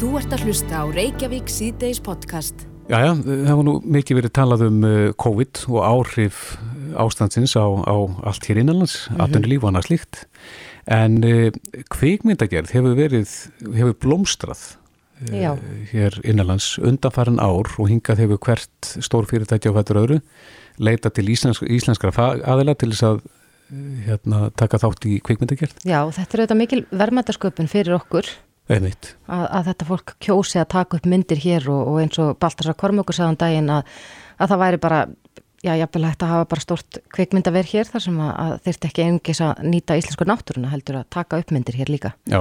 Þú ert að hlusta á Reykjavík síðdeis podcast. Jæja, það var nú mikið verið talað um uh, COVID og áhrif ástandsins á, á allt hér innanlands, mm -hmm. atvinnulíf og annað slíkt. En uh, kveikmyndagerð hefur verið, hefur blómstrað uh, hér innanlands undanfæran ár og hingað hefur hvert stór fyrirtæki á fættur öðru leita til íslensk, íslenskra aðila til þess að uh, hérna, taka þátt í kveikmyndagerð. Já, þetta er auðvitað mikil verðmættasköpun fyrir okkur að, að þetta fólk kjósi að taka upp myndir hér og, og eins og Baltasar Kormökur sagðan um daginn að, að það væri bara já, jafnvel hægt að hafa bara stort kveikmyndaverð hér þar sem að, að þeirrt ekki engis að nýta íslensku náttúruna heldur að taka upp myndir hér líka. Já,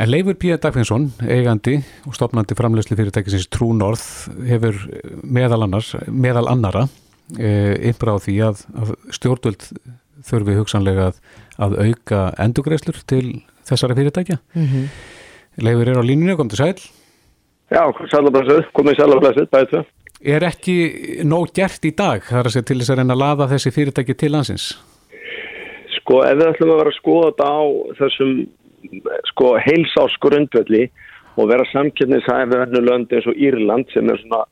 en Leifur P. Dagfinsson, eigandi og stopnandi framlegsli fyrirtækisins True North hefur meðal annars, meðal annara e, ymbra á því að, að stjórnvöld þurfi hugsanlega að, að auka endugreislur til þessara fyrirtækja. Mm -hmm. Leifur er á línunni, kom til sæl. Já, sælablassuð, komið sælablassuð, bæðið það. Er ekki nóg gert í dag þar að segja til þess að reyna að laða þessi fyrirtæki til landsins? Sko, ef við ætlum að vera að skoða þetta á þessum sko, heilsásgrundvelli og vera samkynningshæfið hennu löndi eins og Írland sem er svona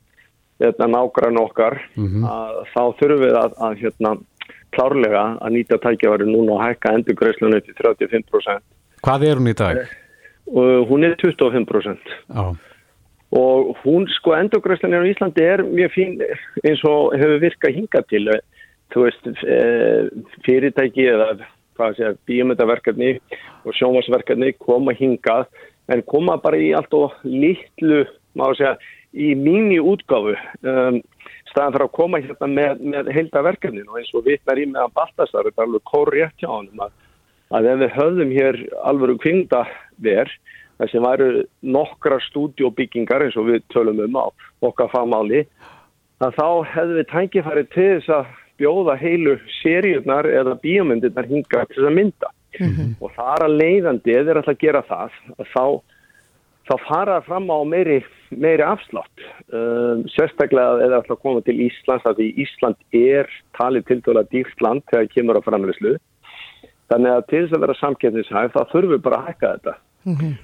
hérna, nágrann okkar, mm -hmm. að, þá þurfum við að, að hérna, klárlega að nýta tækjaværi núna og hækka endurgreislunni til 35%. Hvað er hún í dag? Uh, hún er 25%. Já. Og hún, sko, endurgræslanir á Íslandi er mjög fín eins og hefur virkað hinga til. Þú veist, eh, fyrirtæki eða, bíomöndaverkarni og sjónvarsverkarni koma hingað en koma bara í allt og litlu, má segja, í mínu útgáfu. Um, staðan fyrir að koma hérna með, með og eins og vitnar í með að Baltasar, er alveg kóri rétt hjá hann að að ef við höfðum hér alvöru kvindaver þar sem væru nokkra stúdiobyggingar eins og við tölum um á okkar fagmáli að þá hefðu við tækifæri til þess að bjóða heilu seríunar eða bíomyndirnar hinga til þess að mynda. Mm -hmm. og það er að leiðandi eða er alltaf að gera það að þá, þá fara fram á meiri, meiri afslátt. Um, sérstaklega eða alltaf að koma til Íslands að því Ísland er talið til dæla dýrt land þegar kemur á framleyslu Þannig að til þess að vera samkjöfnishæf þá þurfum við bara að hækka þetta mm -hmm.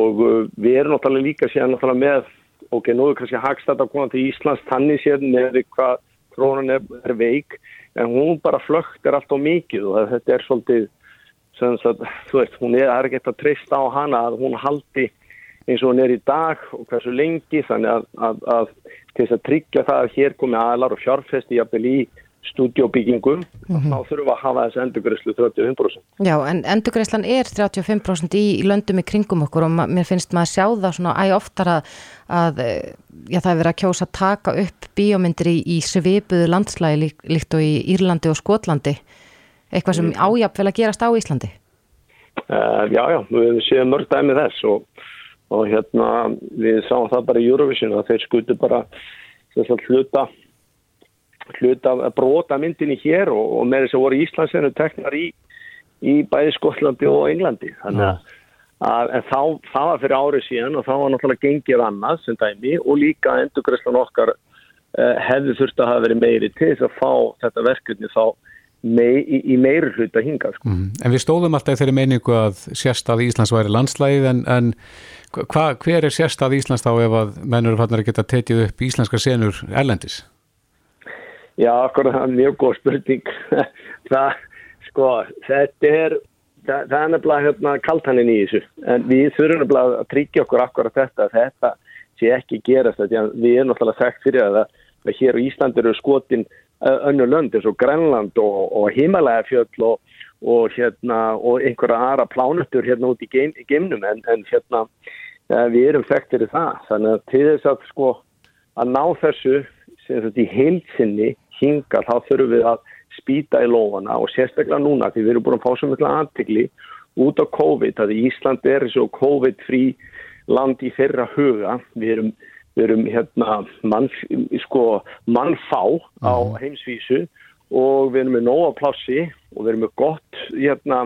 og uh, við erum náttúrulega líka síðan náttúrulega með, ok, nú er kannski hagstætt að koma til Íslands tannig sér með hvað krónan er, er veik en hún bara flögt er allt á mikið og þetta er svolítið, að, þú veist, hún er, er ekki að treysta á hana að hún haldi eins og hún er í dag og hversu lengi þannig að, að, að til þess að tryggja það að hér komi aðlar og fjárfesti jafnvel í stúdjóbyggingum mm -hmm. þá þurfum að hafa þessi endurgræslu 35%. Já, en endurgræslan er 35% í, löndum í kringum okkur og mér finnst maður að sjá það svona æg oftar að, að já, það er verið að kjósa að taka upp bíómyndir í, í svipuðu landslægi lík, líkt og í Írlandi og Skotlandi eitthvað sem mm. ájapn vel að gerast á Íslandi. Uh, já, já, við séum mörg dæmið þess og, og hérna við sáum það bara í Eurovision að þeir skutu bara þess að hluta hluta að brota myndinni hér og, og með þess að voru Íslandsinu teknar í, í bæði Skotlandi og Englandi þannig að, að þá, það var fyrir árið síðan og þá var náttúrulega gengið annað sem dæmi og líka endurgræslan okkar uh, hefði þurft að hafa verið meiri til þess að fá þetta verkefni þá mei, í, í meiri hluta hinga sko. mm. En við stóðum alltaf þeirri meiningu að sérstað Íslands væri landslægið en, en hva, hver er sérstað Íslands þá ef að mennur fannar að geta tekið upp íslenska senur erlendis? Já, okkur það er mjög góð spurning. það, sko, þetta er, það, það er nefnilega hérna kaltaninn í þessu. En við þurfum nefnilega að tryggja okkur akkurat þetta, þetta sé ekki gerast. Þetta, við erum náttúrulega þekkt fyrir að, að hér á Íslandi eru skotin önnu lönd eins og Grænland og, og Himalægafjöld og, og, hérna, og einhverja aðra plánutur hérna út í geim, geimnum en, en hérna við erum þekkt fyrir það. Þannig að til þess að sko að ná þessu sem þetta í heilsinni hinga þá þurfum við að spýta í lofana og sérstaklega núna því við erum búin að fá svo mjög aðtikli út á COVID að Ísland er svo COVID-frí land í þeirra huga. Við erum, við erum hérna mann, sko, mannfá á mhm. heimsvísu og við erum með nóga plássi og við erum með gott hérna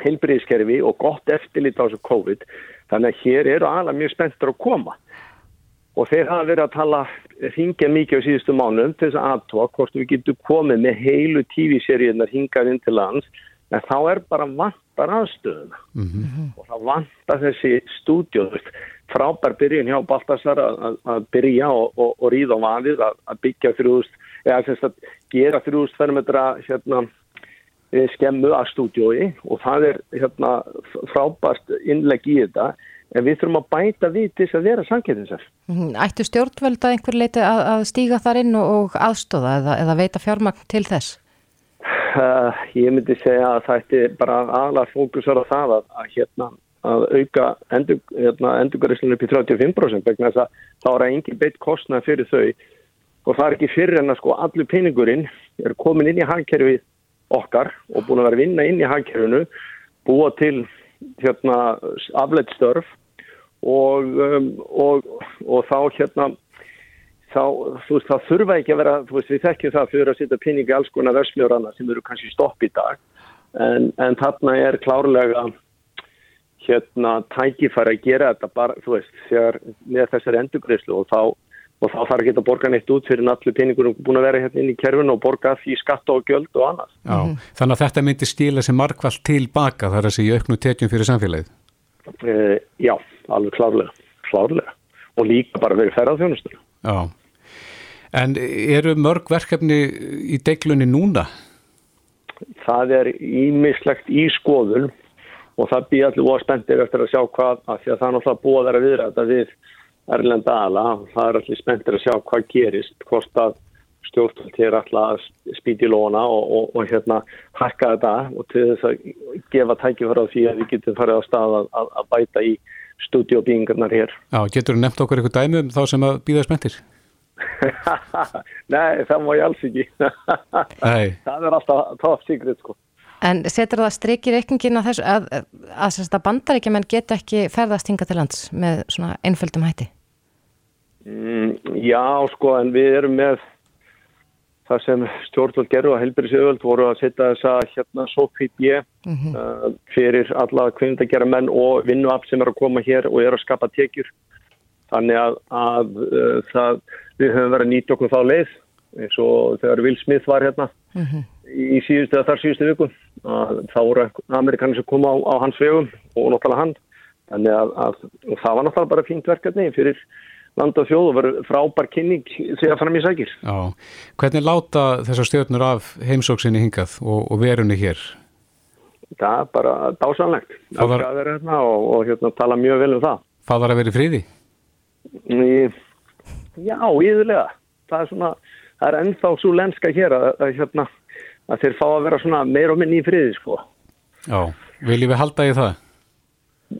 heilbriðskerfi og gott eftirlit á þessu COVID. Þannig að hér eru alveg mjög spenntur að koma og þeir hafa verið að tala hingja mikið á síðustu mánum til þess að aðtóa hvort við getum komið með heilu TV-seríunar hingað inn til lands. En þá er bara vantar aðstöðuna. Mm -hmm. og þá vantar þessi stúdjóð frábær byrjun hjá Baltasar að, byrja og, og, og ríða á vanið að, byggja þrjúðust, eða semst að gera þrjúðust fermetra hérna eh, skemmu að stúdjói og það er hérna frábært innleg í þetta en við þurfum að bæta við til þess að vera samkynnsar. Mhm. Ættu stjórnvöld að einhver leiti að, að stíga þar inn og aðstóða eða, eða veita fjármagn til þess? Uh, ég myndi segja að það ætti bara aðlar fókusar á það að, að, hérna, að auka endur, hérna, endurgariðslunum upp í 35% vegna þess að þá er engin beitt kostnað fyrir þau og það er ekki fyrir en að sko allur peningurinn er komin inn í hagkerfið okkar og búin að vera að vinna inn í hagkerfinu búa til hérna, afleitt störf og, um, og, og þá hérna þá, þú veist, það þurfa ekki að vera, þú veist, við þekkjum það fyrir að setja pinningi alls konar versmjór annað sem eru kannski stopp í dag. En, en þarna er klárlega hérna tækifæri að gera þetta bara, þú veist, þegar með þessari endugreifslu og þá og þá þarf ekki að borga neitt út fyrir allir peningurum búin að vera hérna inn í kerfinu og borga því skatta og gjöld og annað. Já, mm -hmm. þannig að þetta myndi stíla sem markvallt tilbaka þar að segja auknu tekjum fyrir samfélagið? E, já, alveg klárlega, klárlega og líka bara verið ferðarþjónustur. Já, En eru mörg verkefni í deglunni núna? Það er ímislegt í skoðun og það býð allir voða spenntir eftir að sjá hvað, að því að það er náttúrulega búið að vera viðra þetta við Erlenda ala, það er allir spenntir að sjá hvað gerist, hvort að stjórnvöld er alltaf að spýti lóna og, og, og hérna hakka þetta og til þess að gefa tækifæra á því að við getum farið á stað að, að, að bæta í stúdióbíingarnar hér. Já, getur þú nefnt okkur eitthvað dæmi um þá sem að býða spenntir? Nei, það má ég alls ekki það er alltaf top secret sko. En setur það strikir reikningin að þessu að, að, að, að bandaríkjumenn get ekki ferðast hinga til lands með svona einföldum hætti? Mm, já, sko, en við erum með það sem stjórnvöld gerur og helbærisauðvöld voru að setja þess að hérna SOPIB mm -hmm. uh, fyrir alla kvindagjara menn og vinnuapp sem er að koma hér og er að skapa tekjur þannig að, að uh, það, við höfum verið að nýta okkur þá leið eins og þegar Will Smith var hérna mm -hmm. í síðustu eða þar síðustu viku þá voru amerikanir sem kom á, á hans vegum og náttúrulega hann þannig að, að það var náttúrulega bara fínt verkefni fyrir land og þjóð og verið frábær kynning þegar fram í sækir Já, hvernig láta þessar stjórnur af heimsóksinni hingað og, og verunni hér? Það er bara dásanlegt það var... hérna, og, og hérna, tala mjög vel um það Það var að vera í fríði? Já, íðulega. Það er svona, það er ennþá svo lenska hér að, að, hérna, að þeir fá að vera svona meir og minni í friði, sko. Já, viljum við halda í það?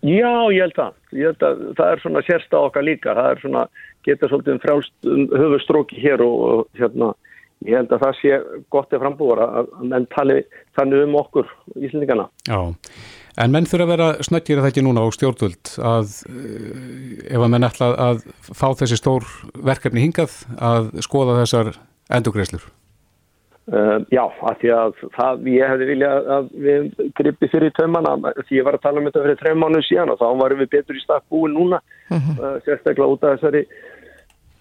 Já, ég held það. Ég held að það er svona sérsta okkar líka. Það er svona, geta svolítið um frálst um höfustróki hér og, og hérna, ég held að það sé gott eða frambúar að menn tali þannig um okkur íslendingana. Já, En menn þurfa að vera snöggir að ekki núna á stjórnvöld að eh, ef að menn ætla að fá þessi stór verkefni hingað að skoða þessar endugreislur? Uh, já, af því að það, ég hefði viljað að við gripi fyrir tömmana því ég var að tala um þetta fyrir þrejum mánu síðan og þá varum við betur í stakk búin núna uh -huh. uh, sérstaklega út af þessari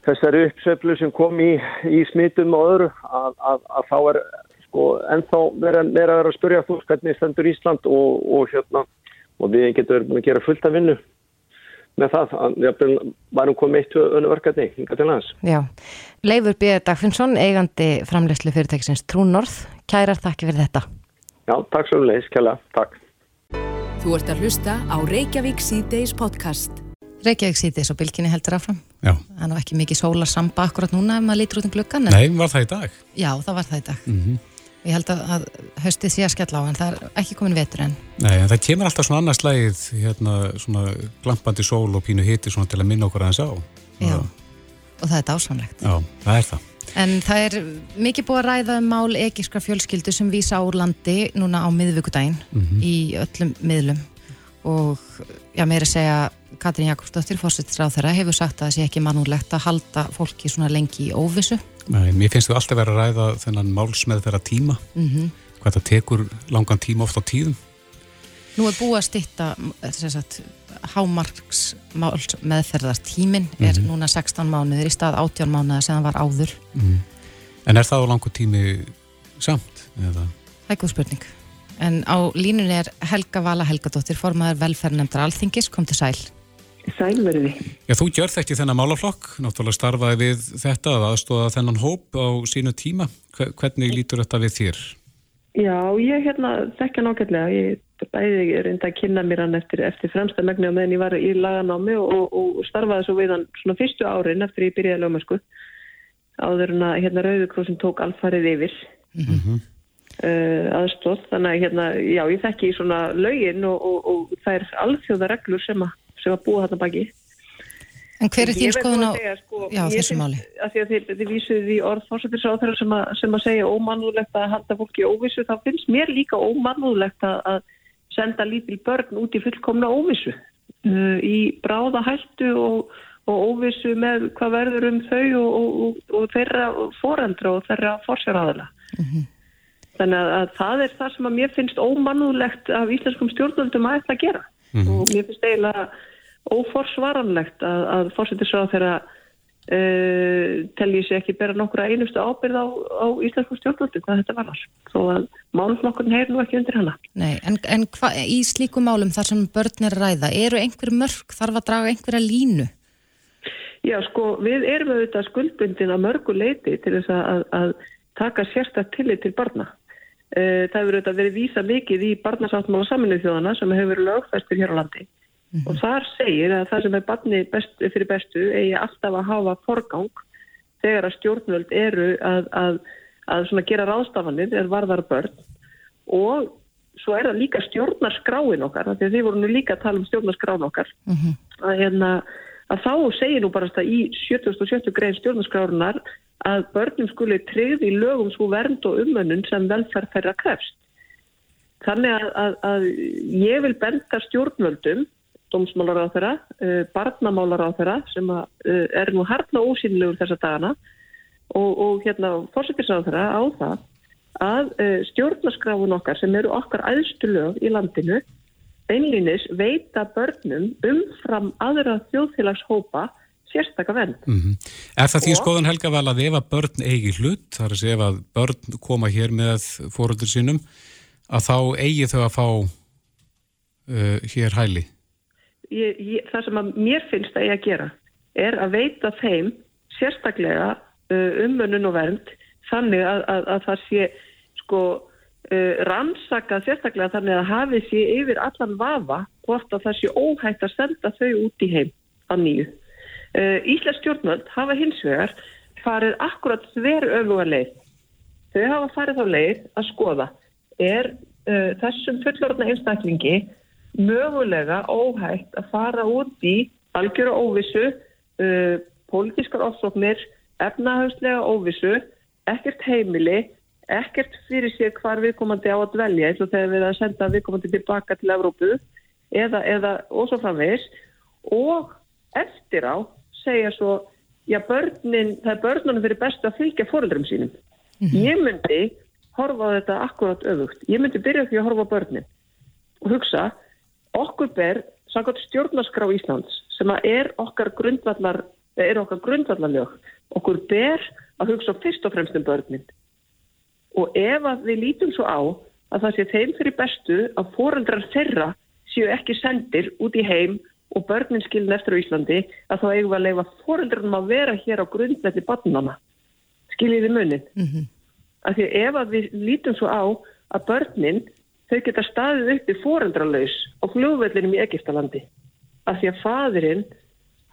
þessari uppsöflu sem kom í, í smitum og öðru að, að, að þá er sko ennþá vera að vera að spurja þú hvernig stendur Ísland og, og hérna og við getum verið búin að gera fullt af vinnu með það að varum komið eitt önnu verkefni hinga til hans. Já, Leifur B. Dagfinnsson, eigandi framlegslu fyrirtækisins Trúnorð, kærar þakki fyrir þetta. Já, takk svo um leiðis, kæla, takk. Þú ert að hlusta á Reykjavík C-Days podcast. Reykjavík C-Days og bylginni heldur áfram. Já. Það er nú ekki mikið sólarsamba akkurat núna ef maður lítur út um glöggan. Nei, var það í dag? Já, það var það í dag. Mm -hmm. Ég held að, að höstið sé að skella á en það er ekki komin vetur enn. Nei, en það kemur alltaf svona annars lægið, hérna, svona glampandi sól og pínu hiti svona til að minna okkur aðeins á. Já, og það er dásamlegt. Já, það er það. En það er mikið búið að ræða um mál egiskra fjölskyldu sem vísa úr landi núna á miðvíkudaginn mm -hmm. í öllum miðlum og já, mér er að segja Katrín Jakobsdóttir, fórsettisráð þeirra, hefur sagt að það sé ekki mannúlegt að halda fólki svona lengi í óvissu Nei, mér finnst þú alltaf verið að ræða þennan málsmeðferða tíma mm -hmm. hvað það tekur langan tíma oft á tíðum Nú er búið að stitta hámarks meðferðartímin mm -hmm. er núna 16 mánuður í stað 18 mánuða sem það var áður mm -hmm. En er það á langu tími samt? Eða? Það er góð spurning En á línunni er Helga Vala Helgadóttir formaður velferðnemndar Alþingis, kom til sæl Sælverði. Já, þú gjörð ekki þennan málaflokk, náttúrulega starfaði við þetta að aðstóða þennan hóp á sínu tíma. Hvernig lítur þetta við þér? Já, ég hérna þekka nákvæmlega. Ég bæði reynda að kynna mér hann eftir, eftir fremsta megni á meðan ég var í laganámi og, og starfaði svo við hann svona fyrstu árin eftir ég byrjaði lögmasku. Áður en að hérna Rauðurkrósin tók alfarið yfir. Mm -hmm. Uh, aðstóð, þannig að hérna, já, ég þekki svona lögin og, og, og það er alþjóða reglur sem að, sem að búa þarna baki En hver er þín skoðun á sko, já, þessu máli? Þið, þið vísuðu í orð fórsættisráþara sem, sem að segja ómannúlegt að halda fólki óvissu, þá finnst mér líka ómannúlegt að, senda lítil börn út í fullkomna óvissu uh, í bráða hættu og, og óvissu með hvað verður um þau og þeirra fórandra og þeirra fórsæraðala mm -hmm. Þannig að, að það er það sem að mér finnst ómannúðlegt af íslenskum stjórnvöldum að þetta gera mm -hmm. og mér finnst eiginlega óforsvaranlegt að, að fórsetisráð þeirra uh, telji sér ekki bera nokkura einustu ábyrð á, á íslenskum stjórnvöldum hvað þetta var þó að málflokkurinn heyr nú ekki undir hana. Nei, en, en hva, í slíku málum þar sem börn er ræða, eru einhver mörg, þarf að draga einhverja línu? Já, sko, við erum auðvitað skuldbundin að mörgu leiti til þess að, að taka sérstaklega tillit til barna. Eh, það hefur auðvitað verið vísa mikið í barnasáttmála saminuð þjóðana sem hefur lögfæstur hér á landi mm -hmm. og þar segir að það sem er barni best, fyrir bestu eigi alltaf að hafa forgang þegar að stjórnvöld eru að, að, að gera ráðstafanir eða varðar börn og svo er það líka stjórnarskráin okkar því að þið voru nú líka að tala um stjórnarskráin okkar mm -hmm. að, hérna, að þá segir nú bara í 70. grein stjórnarskrárunar að börnum skuli treyði í lögum svo vernd og umönnun sem velferð þeirra krefst. Þannig að, að, að ég vil benda stjórnvöldum, domsmálar á þeirra, uh, barnamálar á þeirra sem að, uh, er nú hartna ósýnilegur þessa dagana og, og hérna fórsettisar á þeirra á það að uh, stjórnaskráfun okkar sem eru okkar aðstu lög í landinu einlýnis veita börnum umfram aðra þjóðfélagshópa sérstakka venn. Mm -hmm. Er það því skoðan Helga vel að ef að börn eigi hlut, þar að segja að börn koma hér með fóröldur sínum, að þá eigi þau að fá uh, hér hæli? Ég, ég, það sem að mér finnst að ég að gera er að veita þeim sérstaklega uh, umönnun og vernd þannig að, að, að það sé sko rannsakað sérstaklega þannig að hafi sé yfir allan vafa hvort að það sé óhægt að senda þau út í heim að nýju. Uh, Íslands stjórnvöld hafa hins vegar farið akkurat þveru öfuga leið. Þau hafa farið þá leið að skoða er uh, þessum fullorðna einstaklingi mögulega óhægt að fara út í algjöru óvissu, uh, pólitískar ofsóknir, efnahagslega óvissu, ekkert heimili, ekkert fyrir sér hvar viðkomandi á að dvelja eins og þegar við að senda viðkomandi tilbaka til Evrópu eða, eða ósóframvegs og eftir á segja svo, já börnin, það er börnunum fyrir bestu að fylgja fóröldrum sínum. Mm -hmm. Ég myndi horfa á þetta akkurat öfugt. Ég myndi byrja því að horfa á börnin og hugsa, okkur ber samkvæmt stjórnarskrá Íslands sem að er okkar grundvallar, er okkar grundvallarlög, okkur ber að hugsa fyrst og fremst um börnin. Og ef að við lítum svo á að það sé þeim fyrir bestu að fóröldrar þeirra séu ekki sendir út í heim og börnin skilin eftir á Íslandi að þá eigum við að leifa fóröldrunum að vera hér á grundleiti barnana skiljiði munin mm -hmm. af því ef að við lítum svo á að börnin þau geta staðið upp í fóröldralaus á fljóðvellinum í Egiptalandi af því að fadurinn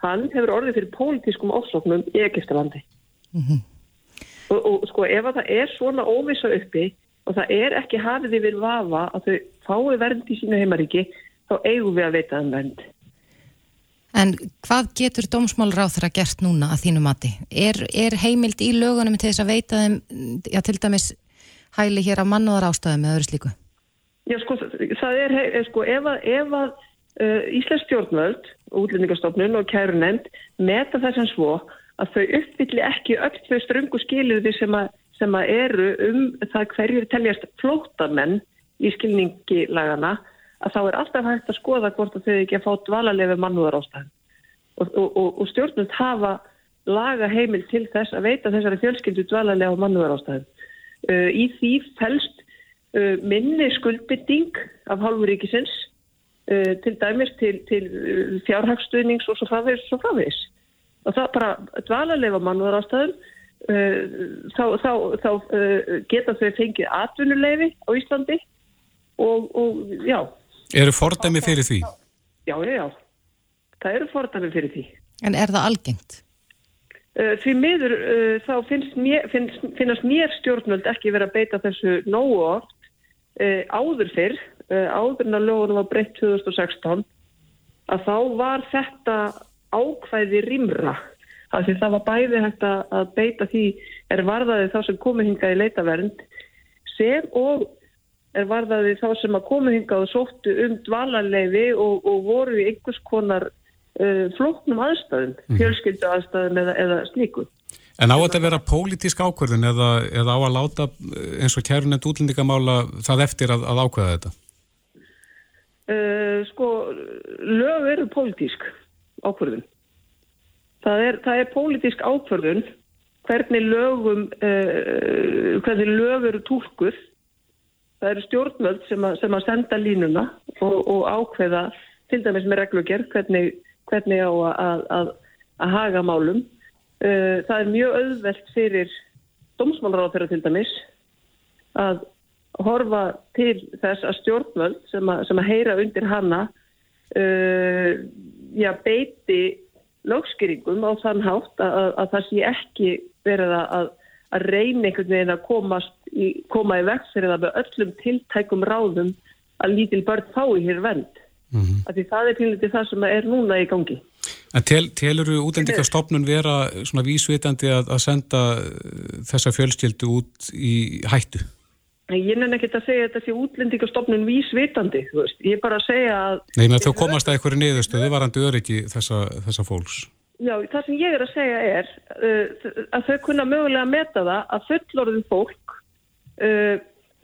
hann hefur orðið fyrir pólitískum ofsóknum í Egiptalandi mm -hmm. Og, og sko ef að það er svona óvisa uppi og það er ekki hafið yfir vafa að þau fái vernd í sínu heimaríki þá eigum við að veita þann vernd En hvað getur dómsmálráþra gert núna að þínu mati? Er, er heimild í lögunum til þess að veita þeim, já til dæmis hæli hér af mannúðar ástæðum eða öðru slíku? Já sko, það er, sko, ef að, ef að uh, Íslands stjórnvöld, útlendingastofnun og kærunemnd meta þess að svo að þau uppfylli ekki öll þau ströngu skilirði sem, sem að eru um það hverjur teljast flótamenn í skilningi lagana að þá er alltaf hægt að skoða hvort að þau ekki að fá dvalarlefi mannúðar ástæðan og, og, og, og stjórnund hafa laga heimil til þess að veita þessari fjölskyldu dvalarlefi mannúðar ástæðan. Uh, í því fælst uh, minni skuldbytting af hálfuríkisins uh, til dæmis til, til uh, fjárhagsstuðnings og svo framvegis og svo framvegis. Og það bara dvalarleifa mannúðar ástæðum uh, þá, þá, þá geta þau fengið atvinnuleifi á Íslandi og, og já. Eru fordæmi fyrir því? Já, já, já. Það eru fordæmi fyrir því. En er það algengt? Því miður þá finnst mér, finnst, finnast mér stjórnvöld ekki verið að beita þessu nógu oft áður fyrr Eh, áður en að lögunum var breytt 2016 að þá var þetta ákvæði rimra af því það var bæði hægt að beita því er varðaði þá sem komið hingað í leitavernd sem og er varðaði þá sem að komið hingað og sóttu um dvalarleifi og, og voru í einhvers konar uh, flóknum aðstæðum, mm. fjölskyldu aðstæðum eða, eða slíku. En á þetta að vera pólitísk ákvörðin eða, eða á að láta eins og kærunend útlendingamála það eftir að, að ákveða þetta? Uh, sko, lög eru pólitísk ákvörðun. Það er, það er pólitísk ákvörðun hvernig lögum, uh, hvernig lög eru tólkuð. Það eru stjórnvöld sem, a, sem að senda línuna og, og ákveða til dæmis með reglugjörð hvernig, hvernig á að, að, að haga málum. Uh, það er mjög auðvelt fyrir domsmálráð til dæmis að horfa til þess að stjórnvöld sem að, sem að heyra undir hanna uh, já, beiti lögskýringum á þann hátt að, að, að það sé ekki verið að, að reyna einhvern veginn að í, koma í vekk fyrir það með öllum tiltækum ráðum að lítil börn fái hér vend. Mm -hmm. Því það er pínlítið það sem er núna í gangi. En tel, telur þú útendikastofnun vera svona vísvitandi að senda þessa fjölskyldu út í hættu? Ég nefn ekki að segja þetta sé útlendingastofnun vísvitandi, þú veist. Ég er bara að segja að... Nei, menn þú komast að einhverju niðurstöðu varandi öryggi þessa, þessa fólks. Já, það sem ég er að segja er uh, að þau kunna mögulega að meta það að fullorðin fólk uh,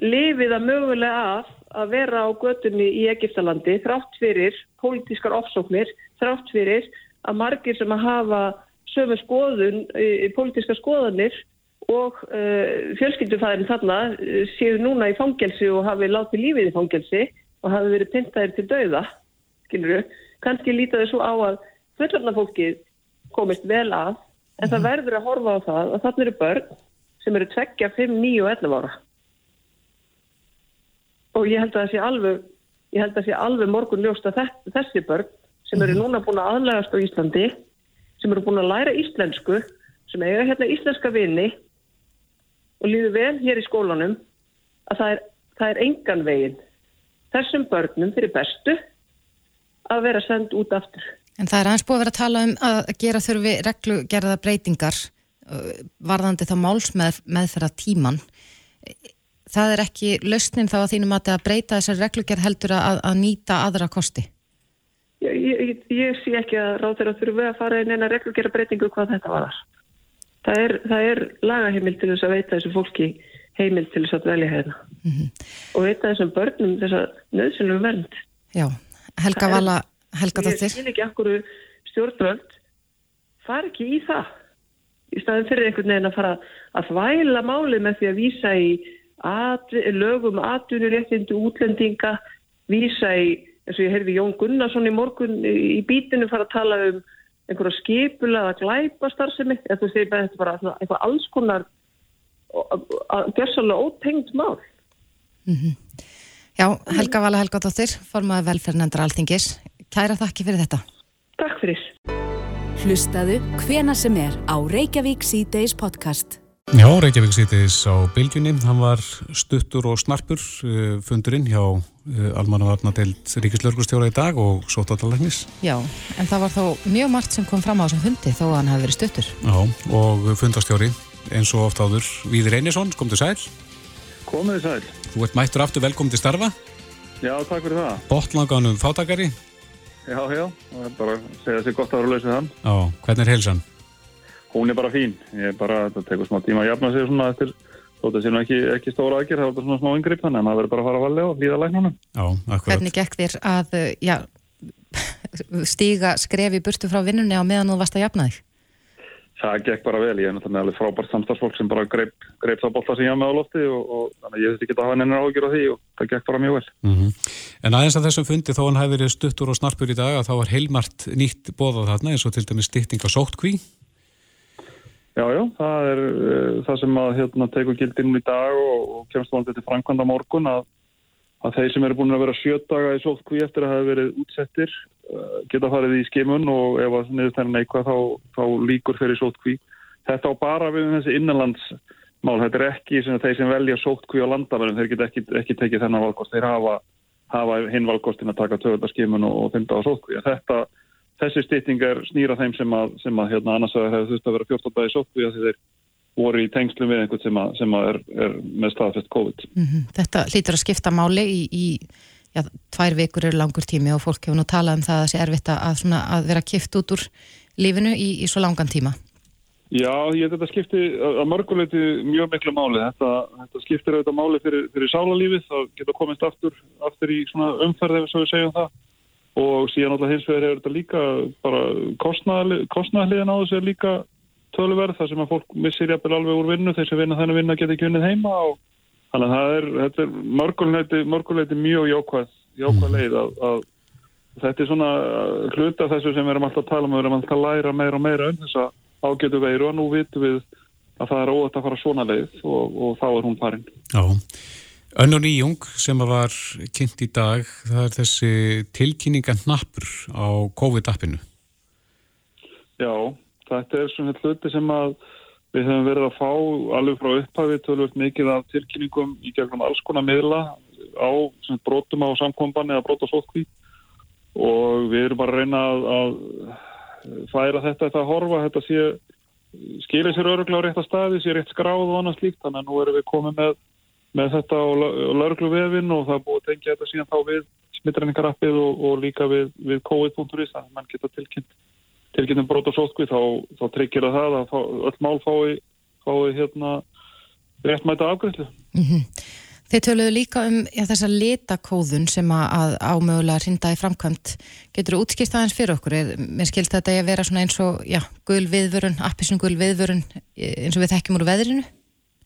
lifið að mögulega að að vera á götunni í Egiptalandi þrátt fyrir pólitískar ofsóknir, þrátt fyrir að margir sem að hafa sömu skoðun í pólitískar skoðanir og uh, fjölskyldufæðin þarna uh, séu núna í fangelsi og hafi látið lífið í fangelsi og hafi verið pintaðir til dauða, skilur þú, kannski lítaði svo á að fullarna fólki komist vel að, en það mhm. verður að horfa á það að þarna eru börn sem eru tveggja, 5, 9 og 11 ára. Og ég held að það sé alveg, ég held að það sé alveg morgun ljóst að þessi börn sem eru mhm. núna búin að aðlægast á Íslandi, sem eru búin að læra íslensku, sem eiga hérna íslenska vini og líður vel hér í skólanum að það er, það er engan veginn þessum börnum fyrir bestu að vera sendt út aftur. En það er aðeins búið að vera að tala um að gera þurfi reglugerða breytingar uh, varðandi þá málsmeð með þeirra tíman. Það er ekki lausnin þá að þínum að breyta þessar reglugerð heldur að, að nýta aðra kosti? Ég, ég, ég sé ekki að ráð þeirra þurfi að fara inn eina reglugerða breytingu hvað þetta var þar það er, það er lagaheimil til þess að veita þessu fólki heimil til þess að velja hérna. Mm -hmm. og veita þessum börnum þess að nöðsynlegu vernd. Já, Helga er, Vala Helga Dóttir Ég skil ekki akkur stjórnvöld far ekki í það. Í staðin fyrir einhvern veginn að fara að þvæla máli með því að vísa í at, lögum atvinnuréttindu útlendinga vísa í, eins og ég heyrði Jón Gunnarsson í morgun í bítinu fara að tala um einhverja skipula að glæpa starfsemi eða þú veist, þetta er bara eitthvað alls konar gerðsarlega ótengt mál. Mm -hmm. Já, Helga Vala Helga Dóttir formaði velferðnendra alþingis. Kæra þakki fyrir þetta. Takk fyrir. Hlustaðu hvena sem er á Reykjavík C-Days podcast Já, Reykjavík sýtis á bylgjunni, hann var stuttur og snarpur uh, fundurinn hjá uh, Almannavarnadelt Ríkislörgustjóra í dag og sótátalegnis. Já, en það var þó mjög margt sem kom fram á þessum fundi þó að hann hafi verið stuttur. Já, og fundastjóri eins og oft áður Víðir Einarsson, kom til sæl. Komið sæl. Þú ert mættur aftur velkom til starfa. Já, takk fyrir það. Botlanganum fátakari. Já, já, það er bara að segja sér gott að vera að lausa þann. Já, hvernig er heilsan? Hún er bara fín. Ég er bara, þetta tekur smá tíma að jafna sig svona eftir, þótt að sé ekki, ekki stóra aðgjör, það er bara svona smá yngripp þannig að maður verður bara að fara að valja og hlýða læknunum. Já, akkurat. Hvernig gekk þér að, já, stíga skrefi burtu frá vinnunni á meðan þú varst að jafna þig? það gekk bara vel, ég er náttúrulega alveg frábært samstagsfólk sem bara greip, greip það bólla sem ég hafa með á lofti og, og þannig að ég þurfti ekki að hafa nefnir ágjör á því og það gekk bara mjög vel. Mm -hmm. En aðeins að þessum fundi þó hann hefði verið stuttur og snarpur í dag að þá var heilmart nýtt bóðað þarna eins og til dæmis stytting á sóttkví. Já, já, það er uh, það sem að hérna, tegur gildinum í dag og, og kemst vandið til framkvæmda morgun að, að þeir sem eru búin að vera sjötaga í sóttkví eftir að hafa verið útsettir uh, geta farið í skimun og ef að niðurstæðin eitthvað þá, þá líkur fyrir sóttkví þetta á bara við um þessi innanlandsmál, þetta er ekki sem þeir sem velja sóttkví á landamærum, þeir geta ekki, ekki tekið þennan valkost, þeir hafa, hafa hinn valkostin að taka töðarskimun og, og fynda á sóttkví. Þetta, þessi stýtting er snýra þeim sem að, sem að hérna annars að hefur þurft að vera 14 dagi sóttkví að þeir voru í tengslum við einhvern sem, að, sem að er, er með staðfest COVID. Mm -hmm. Þetta hlýtur að skipta máli í, í já, tvær vikur eru langur tími og fólk hefur nú talað um það að það sé erfitt að, að vera kipt út úr lífinu í, í svo langan tíma. Já, ég þetta skipti að mörguleiti mjög miklu máli. Þetta, þetta skiptir auðvitað máli fyrir, fyrir sálarlífið. Það geta komist aftur, aftur í svona umferð ef við segjum það. Og síðan alltaf hins vegar hefur þetta líka bara kostnæðliðin á þessu er líka töluverð. Það sem að fólk missir jafnvel alveg úr vinnu. Þeir sem vinna þennan vinna geta ekki vinnið heima. Og, þannig að er, þetta er mörguleiti, mörguleiti mjög jákvæð, jákvæð mm. leið að, að þetta er svona hluta þessu sem við erum alltaf að tala um. Við erum alltaf að læra meira og meira um þessa ágætu veiru og nú vitum við að það er óætt að fara svona leið og, og þá er hún farin. Já, önnur nýjung sem var kynnt í dag, það er þessi tilkynninga nappur á COVID-appinu. Já, þetta er svona hluti sem að við höfum verið að fá alveg frá upphafi tölvöld mikið af tilkynningum í gegnum alls konar miðla á brotum á samkomban eða brot á sótkví og við erum bara að reyna að, að færa þetta þetta að horfa, þetta sé skilir sér öruglega á rétta staði, sé rétt skráð og annað slíkt, þannig að nú erum við komið með, með þetta á lauruglu vefin og það er búið að tengja þetta síðan þá við smittræningarappið og, og líka við, við COVID.is, að mann geta tilkynnt tilkynntum brot og sótkvið, þá, þá tryggir það það að fá, öll mál fái, fái hérna réttmæta afgriðslu. Mm -hmm. Þeir töluðu líka um já, þessa litakóðun sem að ámögulega hrinda í framkvæmt. Getur þú útskýrt aðeins fyrir okkur? Er, mér skilst þetta að vera svona eins og já, gul viðvörun, appisum gul viðvörun eins og við þekkjum úr veðrinu?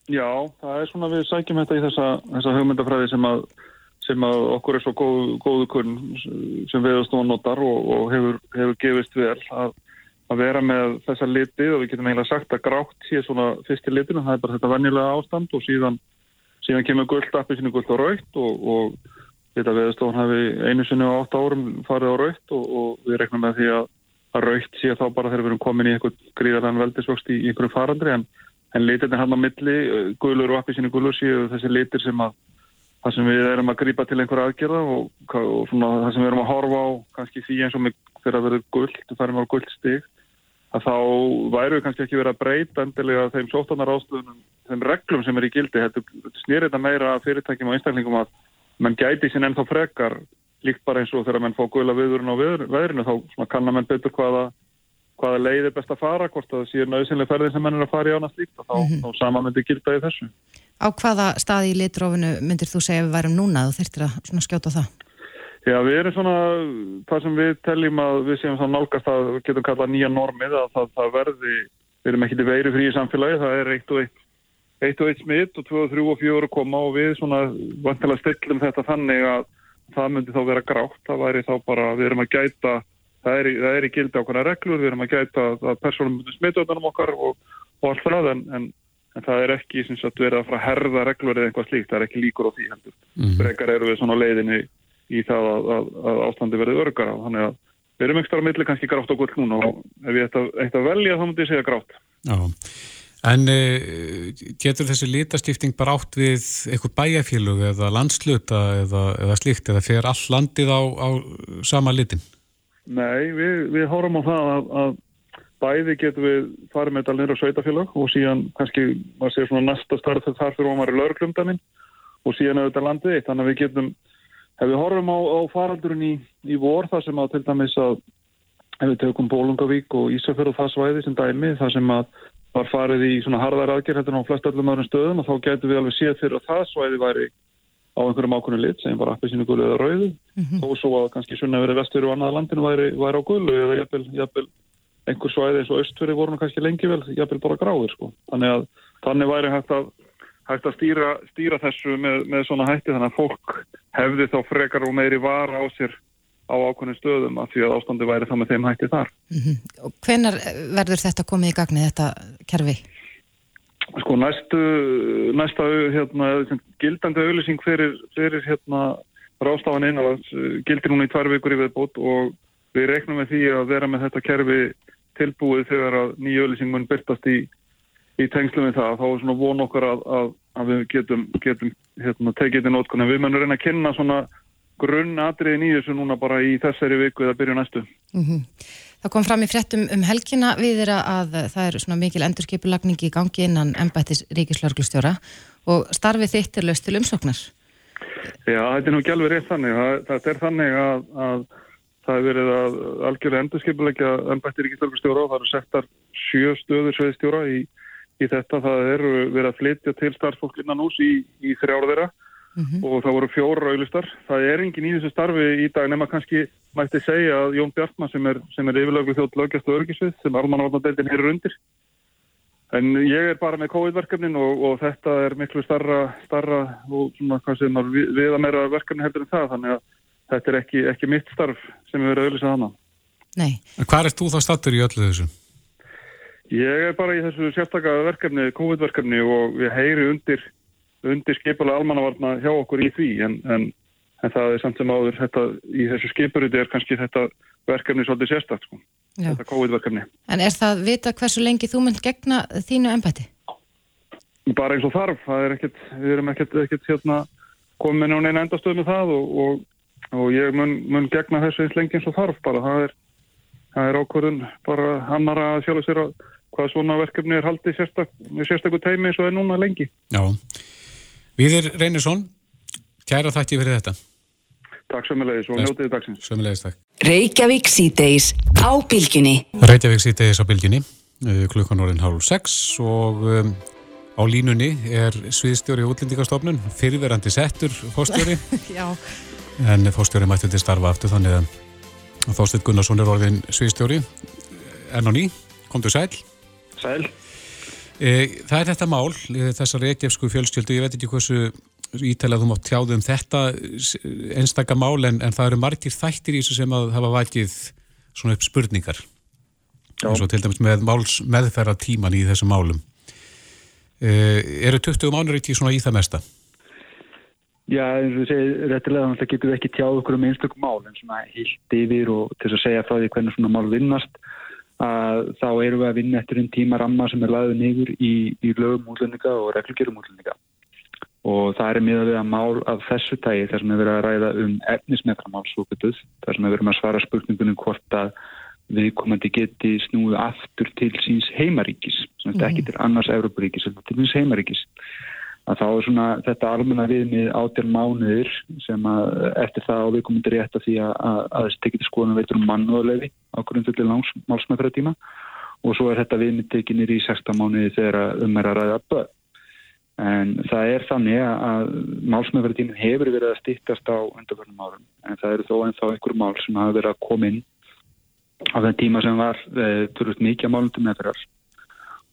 Já, það er svona við sækjum þetta í þessa, þessa hugmyndafræði sem að, sem að okkur er svo góð, góðu kunn sem viðastofan notar og, og hefur, hefur gefist vel að, að vera með þessa liti og við getum eiginlega sagt að grátt sé svona fyrst í litinu, það er bara þetta vennilega ástand og síðan síðan kemur gullt appi sinu gullt á raukt og, og þetta veðstofn hafi einu sinu á 8 árum farið á raukt og, og við reknum með því að, að raukt sé þá bara þegar við erum komin í einhvern gríðarlega veldisvöxt í einhverju farandri en, en litirna hann á milli, gulur og appi sinu gulur séu þessi litir sem að það sem við erum að grípa til einhverja aðgerða og, og svona, það sem við erum að horfa á kannski því eins og með þegar það verður gullt, það færum á gullt stig að þá væru við kannski ekki verið að breyta endilega þeim sóttanar ástöðunum, þeim reglum sem er í gildi. Þetta snýr þetta meira fyrirtækjum og einstaklingum að mann gæti sín ennþá frekar líkt bara eins og þegar mann fá guðla viðurinn á veðrinu þá kannar mann betur hvaða, hvaða leið er best að fara, hvort það sé nöðsynlega ferðin sem mann er að fara í ána slíkt og þá, mm -hmm. þá sama myndir gilda í þessu. Á hvaða staði í litrófinu myndir þú segja við værum núna þú þurftir að skjóta það? Já, við erum svona, það sem við telljum að við séum svona nálgast að við getum kallað nýja normið að það, það verði, við erum ekki til veiri frí í samfélagi, það er eitt og eitt, eitt og eitt smitt og tvö og þrjú og fjóru koma og við svona vantilega stillum þetta þannig að það myndi þá vera grátt, það væri þá bara, við erum að gæta, það er, það er í gildi ákveðna reglur, við erum að gæta að persónum myndi smittöðunum okkar og, og allt það en, en, en það er ekki sem sagt verið að frá herða reglur eða eitthvað slíkt, það er ekki líkur á því heldur. Mm. Brekar eru við svona leiðinni í það að, að, að ástandi verði örgar á. Þannig að við erum ekstra millir kannski grátt og gull núna og ef ég ætti að velja þá myndi ég segja grátt. Já, en uh, getur þessi litastifting bara átt við einhver bæjarfélug eða landsluta eða, eða slíkt eða fer all landið á, á sama litin? Nei, við, við horfum á það að, að bæði getum við farið með þetta nýra sveitafélag og síðan kannski maður sér svona næsta starf þar fyrir að maður er lögurklumdaninn og síðan auðvitað landið eitt, þannig að við getum Ef við horfum á, á faraldurinn í, í vor þar sem að til dæmis að ef við tökum Bólungavík og Ísafjörð og það svæði sem dæmi þar sem að var farið í svona harðar aðgerð hérna á flest öllum öðrum stöðum og þá getur við alveg séð fyrir að það svæði væri á einhverjum ákvörnu lit sem var appið sínu gullu eða rauðu mm -hmm. og svo að kannski sunna verið vestur og annað landinu væri, væri á gullu eða jafnvel, jafnvel einhver svæði eins og östfyrir voru kannski lengi vel, jáfnvel bara gráðir sko. Þannig að þannig væri hægt að, hægt að stýra, stýra þessu með, með svona hætti þannig að fólk hefði þá frekar og meiri var á sér á ákveðin stöðum af því að ástandi væri það með þeim hætti þar. Mm -hmm. Hvenar verður þetta komið í gagni þetta kerfi? Sko næstu, næsta hérna, gildandi auðlýsing fyrir, fyrir hérna, rástafan einalans gildir núna í tvær vikur í viðbót og við reiknum með því að vera með þetta kerfi tilbúið þegar að nýju auðlýsing mun byrtast í, í tengslu við það. Þá er svona von okkar að, að, að við getum, getum hérna, tekið þetta nótkunni. Við munum reyna að kynna svona grunn atriðin í þessu núna bara í þessari viku eða byrju næstu. Mm -hmm. Það kom fram í frettum um helgina við þeirra að það er svona mikil endurskipulagning í gangi innan ennbættis ríkislörglustjóra og starfið þitt er löst til umsóknar. Já, þetta er nú ekki alveg rétt þannig. Það, það er þannig að, að það er verið að algjörlega endurskipulegja ennbættir ríkislörglustjóra og það eru settar sjö stöður sveðstjóra í, í þetta. Það eru verið að flytja til starfsfólk innan hús í, í þrjára þeirra mm -hmm. og það voru fjóra auðlistar. Það er engin í þessu starfi í dag nema kannski mætti segja að Jón Bjartmann sem er, er yfirlöglu þjótt lögjast og örgisvið sem almannavarnadeildin er undir. En ég er bara með COVID-verkefnin og, og þetta er miklu starra, starra og svona hvað sem er við að meira verkefni heldur en það þannig að þetta er ekki, ekki mitt starf sem er verið að auðvisa þannig. Nei. Hvað er þú þá stattur í öllu þessu? Ég er bara í þessu sérstaka verkefni, COVID-verkefni og við heyri undir undir skipulega almannavarna hjá okkur í því en, en, en það er samt sem áður þetta, í þessu skipuriti er kannski þetta verkefni svolítið sérstakt sko. þetta COVID-verkefni. En er það vita hversu lengi þú mynd gegna þínu ennbætti? Bara eins og þarf, það er ekkert við erum ekkert, ekkert hérna, komin á neina endastöð með það og, og, og ég mun, mun gegna þessu eins lengi eins og þarf bara, það er, er ákvörðun bara hannar að sjálf sér að hvað svona verkefni er haldið sérstak, sérstakku teimi eins og er núna lengi. Já, Viðir Reynisson, kæra þakki fyrir þetta. Takk sömulegis og njótiði dagsins. Sömulegis, takk. Reykjavík síðdeis á bylginni. Reykjavík síðdeis á bylginni, eh, klukkan orðin hálf 6 og um, á línunni er sviðstjóri útlendingastofnun, fyrirverandi settur fórstjóri. Já. En fórstjóri mætti til starfa aftur þannig að Þóstedt Gunnarsson er orðin sviðstjóri. Enn og ný, komdu sæl. Sæl. Eh, það er þetta mál, eh, þessar reykjafsku fjölskyldu, ég veit ekki hversu ítæðilega þú mátt tjáðu um þetta einstakka mál en, en það eru margir þættir í þessu sem að hafa vætið svona upp spurningar eins og til dæmis með máls meðferra tíman í þessum málum. E, eru 20 mánur ekki svona í það mesta? Já, eins og þú segir réttilega getum við ekki tjáð okkur um einstakku mál en svona heilt yfir og til að segja frá því hvernig svona mál vinnast að þá erum við að vinna eftir einn tíma ramma sem er laðið niður í, í lögum útlendinga og reglugjörum útlendinga og það er miða við að mál af þessu tægi þar sem við verðum að ræða um efnismeframál svokutuð, þar sem við verðum að svara spurningunum hvort að viðkomandi geti snúið aftur til síns heimaríkis, sem þetta mm. ekki til annars Európaríkis, þetta til síns heimaríkis að þá er svona þetta almenna viðmið átjár mánuður sem að eftir það á við komum til rétt að því að, að, að þessi tekiti skoðan veitur um mannuðarlefi á fullir málsmæðfræðtíma og svo er þetta viðmið tekinir í 16 mánuði þegar um er að ræða börn. En það er þannig að málsmæðfræðtímin hefur verið að stýttast á undarverðnum árum. En það eru þó ennþá einhver mál sem hafa verið að koma inn á þenn tíma sem var e, eh, turut mikið málundum meðferðar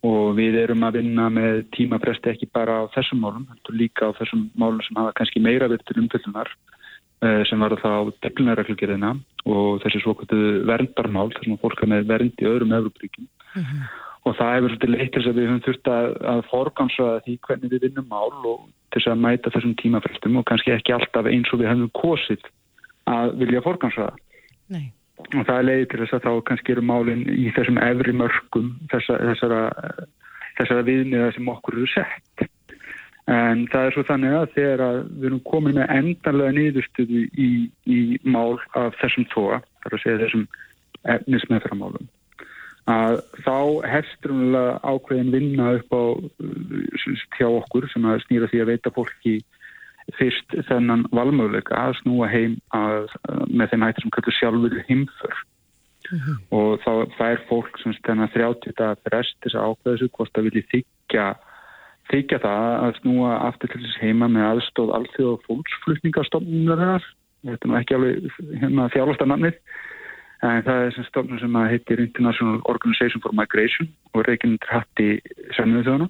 og við erum að vinna með tímapresti ekki bara á þessum málum, heldur líka á þessum málum sem hafa kannski meira verið til umfylgjunar eh, sem var þá deglunarreglugeriðina og þessi svokvöldu verndarmál þar sem fólk er með vernd í öðrum Európríkjum mm -hmm. og það hefur svolítið leitt að við höfum þurft að, að forgansa því hvernig við vinnum mál og til þess að mæta þessum tímaprestum og kannski ekki alltaf eins og við höfum kosið að vilja forgansa það. Nei og það leiðið til þess að þá kannski eru málinn í þessum efri mörgum þessa, þessara, þessara viðniða sem okkur eru sett. En það er svo þannig að þegar að við erum komin með endanlega nýðustuðu í, í mál af þessum tóa, þar að segja þessum efnismeframálum að þá hefstur ákveðin vinna upp á hjá okkur sem að snýra því að veita fólki fyrst þennan valmöðuleika að snúa heim að, með þeim hættir sem kallur sjálfur heimför. Mm -hmm. og þá fær fólk sem þennan 30 dagar frest þess að ákveða þessu hvort það vilji þykja þykja það að snúa aftur til þess heima með aðstóð allþjóð fólksflutningastofnunar þetta er nú ekki alveg hérna, þjálfasta nannir en það er sem stofnum sem að heitir International Organization for Migration og reyginn hrætti samnöðu þjóðana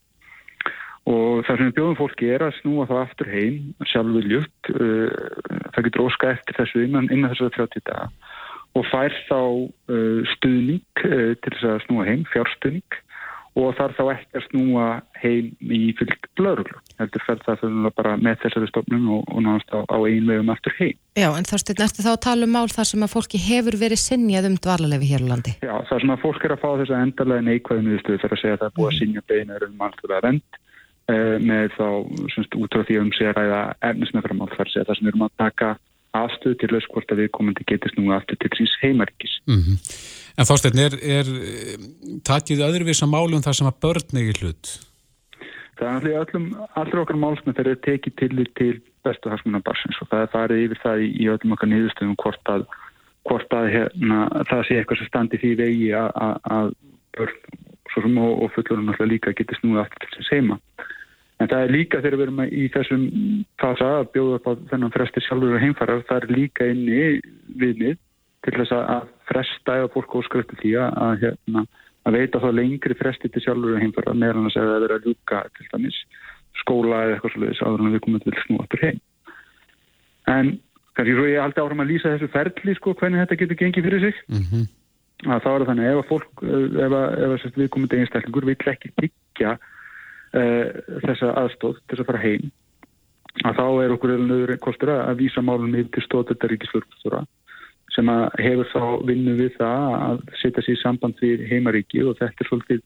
og það sem við bjóðum fólki er að snúa það aftur heim sjálf viljugt uh, það getur óska eftir þessu innan, innan þess að 30 daga og fær þá uh, stuðning uh, til þess að snúa heim, fjárstuðning og þar þá ekki að snúa heim í fylg blöðruglu. Heldur færð það fyrir bara með þessari stofnun og, og náðast á, á einu vegum aftur heim. Já, en þá styrn eftir þá að tala um mál þar sem að fólki hefur verið sinnjað um dvalarlefi hér á landi. Já, það sem að fólk er að fá þess að endarlega viðstöðu fyrir að segja að það er búið að mhm. sinnja beinar um mannstuða vend eh, með þá semst út á því um sig að ræða efnismeframál þar sem við erum að taka afstöðu til þess hvort að við komandi getist nú aftur til síns heimarikis. Mm -hmm. En þásteinn, er, er takið öðruvisa málum þar sem að börn eigi hlut? Það er allir öllum, allir okkar málsmenn þegar þeir tekið til til bestu harsmunar barsins og það er farið yfir það í, í öllum okkar niðurstöðum hvort að, hvort að hérna, það sé eitthvað sem standi því vegi að börn og, og fullurinn alltaf líka getist nú aftur til þess heima. En það er líka þegar við erum í þessum fasa að bjóða upp á þennan fresti sjálfur og heimfarar, það er líka inni viðnið til þess að fresta eða fólk óskrifti því að, hérna, að veita þá lengri fresti til sjálfur og heimfarar meðan þess að það er að ljúka til dæmis skóla eða eitthvað svolítið áður en við komum til snúatur heim. En kannski svo ég haldi áfram að lýsa þessu ferli sko hvernig þetta getur gengið fyrir sig. Mm -hmm. Þá er þannig ef að fólk, ef að, ef að við komum til einstaklingur vill ekki byggja uh, þessa aðstóð til þess að fara heim að þá er okkur eða kostur að vísa málunni til stóðöldaríkisfjörðstóra sem að hefur þá vinnu við það að setja sér í samband við heimaríki og þetta er svolítið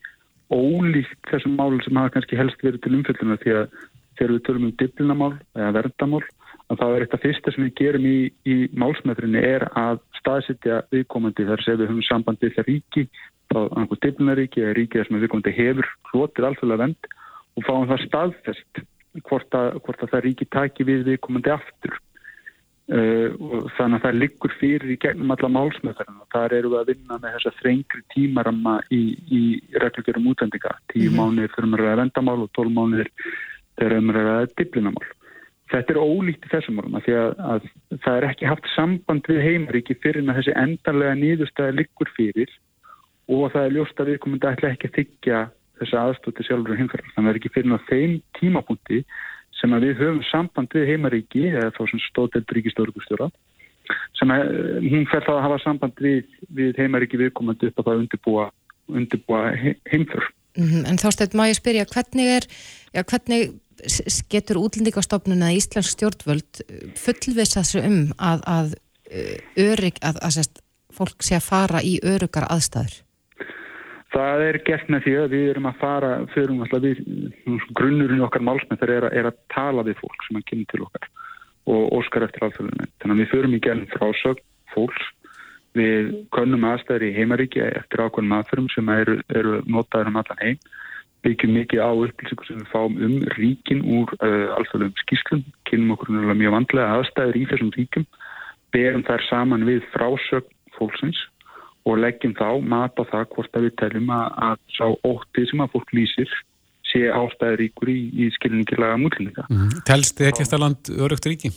ólíkt þessum málum sem hafa kannski helst verið til umfjölduna því að þegar við tölum um diblinamál eða verndamál að það er eitt af fyrsta sem við gerum í, í málsmeðrinni er að staðsitja viðkomandi þar sem við höfum samband við það ríki, þá einhver diblinaríki eða ríki sem viðkomandi hefur hlotið alþjóðlega vend og fáum það staðfest hvort að, hvort að það ríki taki við við komandi aftur. Uh, og þannig að það liggur fyrir í gegnum alla málsmöðarinn og þar eru við að vinna með þessa þrengri tímaramma í, í reglugjörum útlendinga. Tíu mm -hmm. mánuðir fyrir að ræða vendamál og tól mánuðir fyrir að ræða diblinamál Þetta er ólíkt í þessum að því að, að það er ekki haft samband við heimaríki fyrir að þessi endanlega nýðustæði liggur fyrir og það er ljóst að við komum þetta ekki að þykja þessa aðstóti sjálfur og heimferðar. Þannig að það er ekki fyrir náðu þeim tímapunkti sem að við höfum samband við heimaríki eða þá sem stótelt ríkistórgustjóra sem að eh, hún fer þá að hafa samband við, við heimaríki viðkomandi upp að það undirbúa, undirbúa heimferð. -hmm. En þá stefn maður spyrja hvernig er, já hvernig getur útlendingastofnun eða Íslands stjórnvöld fullvisa þessu um að, að, eh, örygg, að, að sérst, fólk sé að fara í örugar aðstæður? Það er gert með því að við erum að fara, förum alltaf við, grunnurinn okkar málsmyndar er, er að tala við fólk sem að kynna til okkar og óskar eftir alþjóðunum. Þannig að við förum í gælum frásögn fólks, við könnum aðstæðir í heimaríki eftir ákveðnum aðförum sem eru, eru notaður um allan heim, byggjum mikið á upplýsingu sem við fáum um ríkin úr uh, alþjóðum skýslum, kynum okkur mjög vandlega aðstæðir í þessum ríkum, berum þær saman við frásögn fólksins og leggjum þá mat á það hvort að við teljum að, að sá óttið sem að fólk lýsir sé ástæðuríkur í, í skilningilaga mútlinga. Mm. Telst þið ekki eftir land örugt ríki?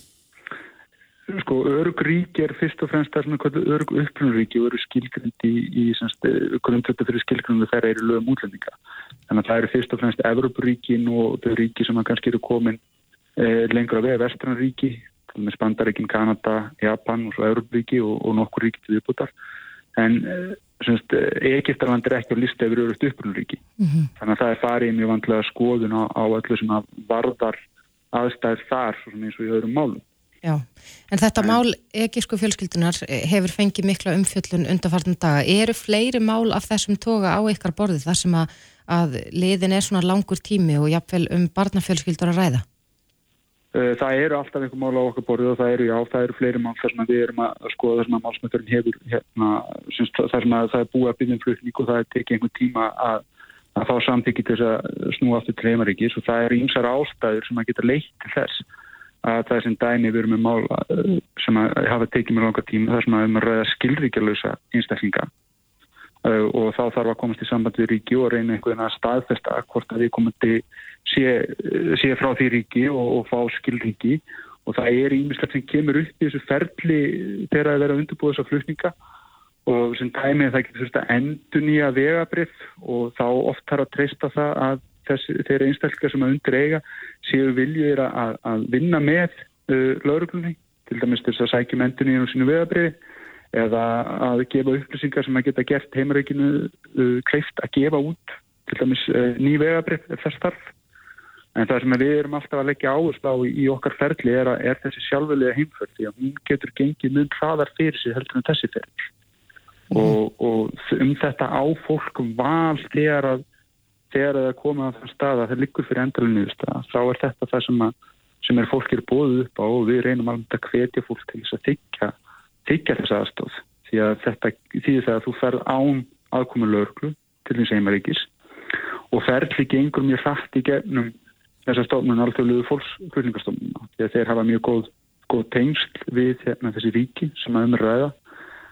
Sko, örug ríki er fyrst og fremst örug upplunuríki og eru skilgrindi í, í grundtötu fyrir skilgrindu þegar eru lögum útlendinga. Þannig að það eru fyrst og fremst Evroparíkin og þau ríki sem kannski eru komin eh, lengur að veða Vestranríki, með Spandaríkin, Kanada, Japan og svo Evroparíki og, og nokkur ríki til viðbútar en Egiptaland er ekki á listu yfir öðrust upprunuríki mm -hmm. þannig að það er farið mjög vandlega skoðun á, á öllu sem að varðar aðstæðir þar eins og í öðrum málum Já, en þetta en, mál egísku fjölskyldunar hefur fengið mikla umfjöllun undarfartan daga. Eru fleiri mál af þessum toga á ykkar borði þar sem að, að liðin er svona langur tími og jafnvel um barnafjölskyldur að ræða? Eh, það eru alltaf einhver mál á okkar borðið og það eru, já, það eru fleiri mál þar sem við erum að skoða þar sem að málsmöturinn hefur hérna, þar sem að það er búið að byrja um flutning og það er tekið einhver tíma að, að fá samtíki til þess að snúa aftur til heimaríkis og það eru ýmsar ástæður sem að geta leitt þess að það er sem dæmi við erum með mál eh, sem hafa tekið með langar tíma þar sem að við erum að ræða skilríkjalösa einstaklinga. Uh, og þá þarf að komast í samband við ríki og reyna einhvern veginn að staðfesta hvort að við komandi sé, sé frá því ríki og, og fá skilríki. Og það er ímislegt sem kemur upp í þessu ferli þegar það er að undirbúa þessa flutninga. Og sem dæmið það getur endur nýja vegabrið og þá oft þarf að treysta það að þessi, þeirra einstaklega sem að undir eiga séu viljur að, að vinna með uh, lauruglunni, til dæmis þess að sækjum endur nýja um sínu vegabriði eða að gefa upplýsingar sem að geta gert heimareikinu uh, kleift að gefa út til dæmis uh, ný vegabrið þess þarf. En það sem við erum alltaf að leggja áherslu á í, í okkar ferli er, að, er þessi sjálfulega heimferð því að hún getur gengið mun hraðar fyrir sig heldur en þessi ferli. Mm. Og, og um þetta á fólk val þegar að þegar það koma á þann stað að það liggur fyrir endalunni þá er þetta það sem, að, sem er fólkir bóðuð upp á og við reynum alveg að hvetja fólk til þess að þykja, þykja þess aðstóð því að þetta þýðir það að þú ferð án aðkomi löglu til því sem er ekkis og ferðli gengur mjög hrætt í gefnum þessar stofnun alþjóðluðu fólksflutningastofnuna því að þeir hafa mjög góð, góð tengsl við hérna, þessi ríki sem að umræða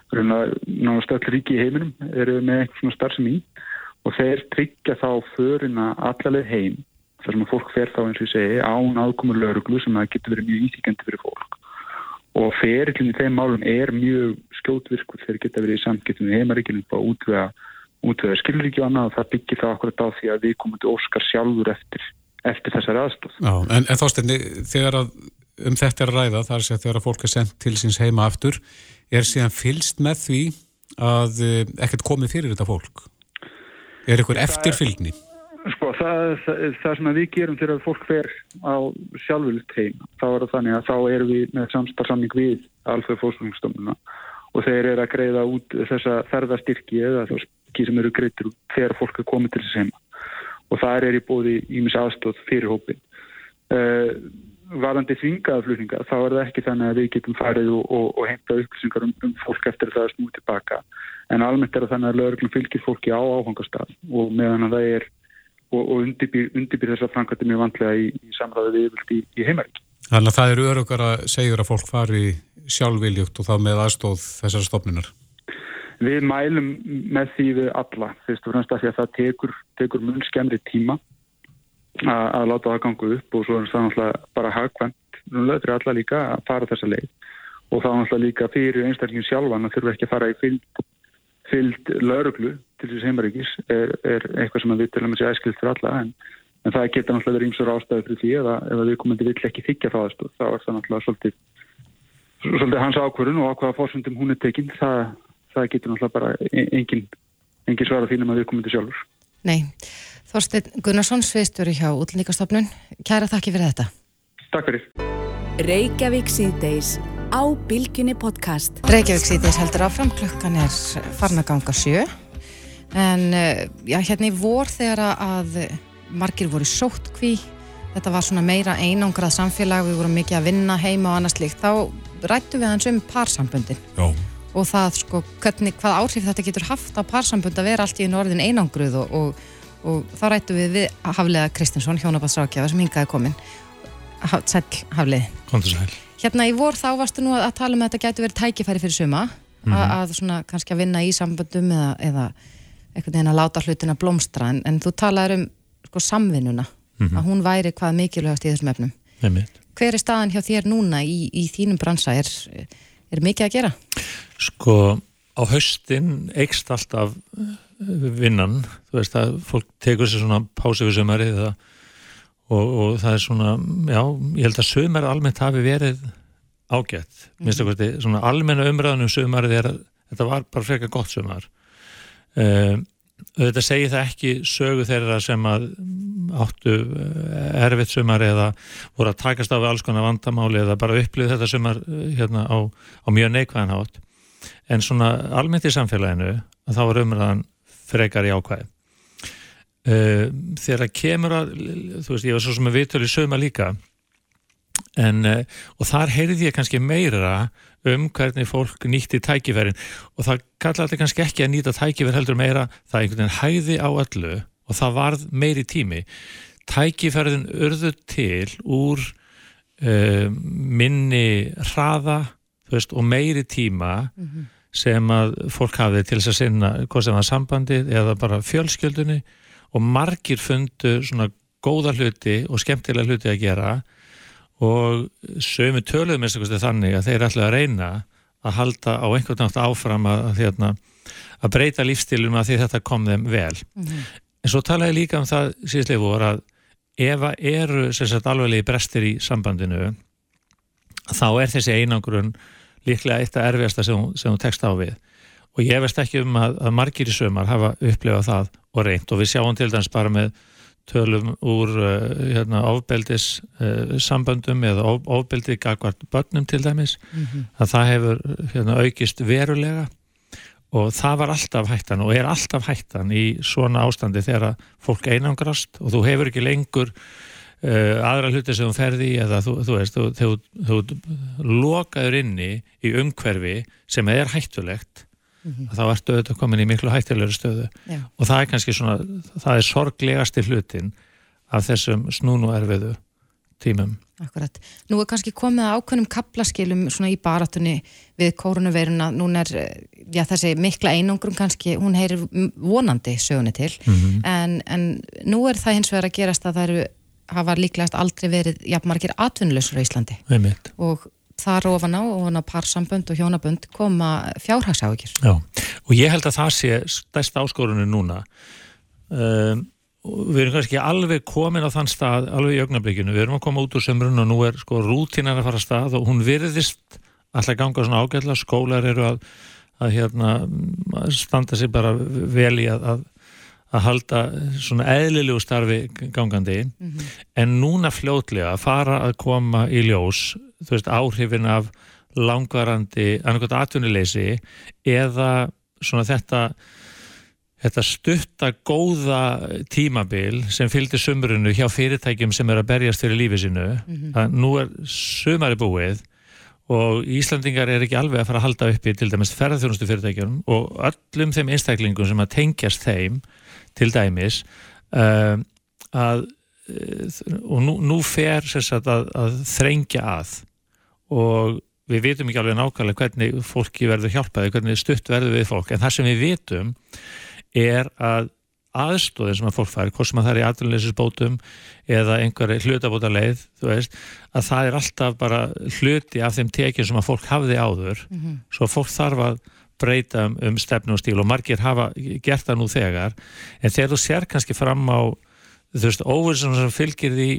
náttúrulega stöll ríki í heiminum eru með eitthvað starf sem í og þeir tryggja þá förina allaleg heim þar sem að fólk fer þá eins og ég segi án aðkomur lauruglu sem að getur verið mjög íþýkjandi fyrir fólk og ferillin í þeim málum er mjög skjótvirkur þegar geta verið í samskiptum við heimaríkjum og útvega, útvega skilríki og annað og það byggir það akkurat á því að við komum til Óskar sjálfur eftir, eftir þessari aðstof. Já, en, en þástenni, þegar að um þetta er ræða, þar sé að þegar að fólk er sendt til síns heima aftur, er síðan fylst með því að eh, ekkert komið fyrir þetta fólk? Er eitthvað eftirfylgni? Sko, það, það, það sem við gerum þegar fólk fer á sjálfurlitt heim, þá er það þannig að þá erum við með samstarfsamning við alþjóð fórsvöldumstofnuna og þeir eru að greiða út þessa ferðastyrki eða skil sem eru greitur þegar fólk er komið til þess heima og það er í bóði ímis aðstóð fyrir hópin. Uh, varandi þvingaða flutninga þá er það ekki þannig að við getum farið og, og, og heimta upplýsingar um, um fólk eftir það að snú tilbaka en almennt er það þannig að lögurglum fylgir fólki á áfangastaf og meðan að það er og, og undirbýr, undirbýr þess að framkvæmta mjög vantlega í, í samræði við yfirlt í, í heimarík. Þannig að það eru örugar að segjur að fólk fari sjálfviljugt og þá með aðstóð þessar stofnunar? Við mælum með því við alla fyrst og fremst að það tekur, tekur mun skemmri tíma að, að láta það ganga upp og svo er það náttúrulega bara hagkvæmt löður alla líka að fara þessa leið. Og þá náttúrulega líka fyrir einstaklingin sjálfan að þurfa ekki að fara í fylg, fylg lauruglu til þess heimaríkis er, er eitthvað sem við til að sé æskilt fyrir alla en, en það getur náttúrulega verið ímsur ástæði fyrir því eða ef við komandi vill ekki þykja það þá er það náttúrulega svolítið, svolítið hans ákvörðun og á hvaða fórsöndum hún er tekinn það, það getur náttúrulega bara engin, engin svara þínum að við komandi sjálfur. Nei Þorstein Gunnarsson, sveistur hjá útlendingastofnun. Kæra þakki fyrir þetta. Takk fyrir. Reykjavík síðdeis á Bilginni podcast. Reykjavík síðdeis heldur áfram, klukkan er farna ganga sjö. En eh, já, hérna í vor þegar að margir voru sóttkví, þetta var svona meira einangrað samfélag, við vorum mikið að vinna heima og annars líkt, þá rættu við hans um parsambundin. Já. Og það sko, hvernig, hvað áhrif þetta getur haft á parsambund að vera allt í norðin einangruð og, og og þá rættu við við Haflega Kristinsson, hjónabatsrákjafa sem hingaði komin Sæl Haflið Hérna í vor þá varstu nú að tala um að þetta getur verið tækifæri fyrir suma mm -hmm. að svona kannski að vinna í samböndum eða, eða einhvern veginn að láta hlutina blómstra en, en þú talaður um sko, samvinnuna mm -hmm. að hún væri hvað mikilvægast í þessum efnum Hver er staðan hjá þér núna í, í þínum bransa? Er, er mikið að gera? Sko á haustin eikst alltaf vinnan, þú veist að fólk tekur sér svona pási við sömari og, og það er svona já, ég held að sömari almennt hafi verið ágætt. Mm. minnst að hvernig, svona almenna umræðanum sömarið er að þetta var bara frekar gott sömar um, ehm, þetta segir það ekki sögu þeirra sem að áttu eh, erfitt sömar eða voru að takast á við alls konar vandamáli eða bara upplýði þetta sömar eh, hérna á, á mjög neikvæðan hátt. En svona almennt í samfélaginu að þá var umræðan frekar í ákvæði uh, þegar kemur að þú veist ég var svo sem að viðtölu sögma líka en uh, og þar heyrði ég kannski meira um hvernig fólk nýtti tækifærin og það kalla allir kannski ekki að nýta tækifær heldur meira, það einhvern veginn hæði á öllu og það varð meiri tími. Tækifærðin urðu til úr uh, minni hraða veist, og meiri tíma mm -hmm sem að fólk hafið til þess að sinna hvað sem var sambandið eða bara fjölskyldunni og margir fundu svona góða hluti og skemmtilega hluti að gera og sömu töluðum eins og þannig að þeir ætla að reyna að halda á einhvern nátt áfram að, að, hérna, að breyta lífstilum að því þetta kom þeim vel. Mm -hmm. En svo talaði líka um það síðslega voru að ef eru alveg brestir í sambandinu þá er þessi einangrun líklega eitt af erfiðasta sem, sem hún tekst á við. Og ég veist ekki um að, að margir í sömar hafa upplefað það og reynd og við sjáum til dæmis bara með tölum úr uh, hérna, ofbeldis uh, samböndum eða of, ofbeldi gagvart börnum til dæmis mm -hmm. að það hefur hérna, aukist verulega. Og það var alltaf hættan og er alltaf hættan í svona ástandi þegar fólk einangrast og þú hefur ekki lengur aðra hluti sem þú ferði í eða þú, þú veist, þú, þú, þú lokaður inni í umhverfi sem er hættulegt mm -hmm. þá ertu auðvitað komin í miklu hættilegur stöðu Já. og það er kannski svona það er sorglegasti hlutin af þessum snúnu erfiðu tímum. Akkurat. Nú er kannski komið ákveðnum kaplaskilum svona í baratunni við koronaveiruna, nún er já, þessi mikla einungrum kannski, hún heyrir vonandi sögunni til, mm -hmm. en, en nú er það hins vegar að gerast að það eru hafa líklegast aldrei verið jafnmargir atvinnulegsur á Íslandi Einmitt. og þar ofan á, ofan á parsambönd og hjónabönd koma fjárhagsákjur. Já, og ég held að það sé stærst áskorunni núna. Um, við erum kannski alveg komin á þann stað, alveg í augnablikinu, við erum að koma út úr sömrun og nú er sko rútínan að fara stað og hún virðist alltaf ganga svona ágætla, skólar eru að, að hérna, standa sér bara vel í að, að að halda svona eðlilegu starfi gangandi mm -hmm. en núna fljótlega að fara að koma í ljós, þú veist, áhrifin af langvarandi annarkot atvinnuleysi eða svona þetta þetta stutta góða tímabil sem fylgdi sumrunu hjá fyrirtækjum sem er að berjast fyrir lífið sinu mm -hmm. að nú er sumari búið og Íslandingar er ekki alveg að fara að halda upp í til dæmis ferðarþjónustu fyrirtækjum og öllum þeim einstaklingum sem að tengjast þeim til dæmis uh, að og nú, nú fer sagt, að, að þrengja að og við vitum ekki alveg nákvæmlega hvernig fólki verður hjálpaði, hvernig stutt verður við fólk en það sem við vitum er að aðstóðin sem að fólk fær, hvort sem að það er í aðlunleysisbótum eða einhverja hlutabóta leið, veist, að það er alltaf bara hluti af þeim tekjum sem að fólk hafði áður, mm -hmm. svo fólk þarf að breyta um, um stefnu og stíl og margir hafa gert það nú þegar. En þegar þú sér kannski fram á þú veist, óverðsum sem fylgir því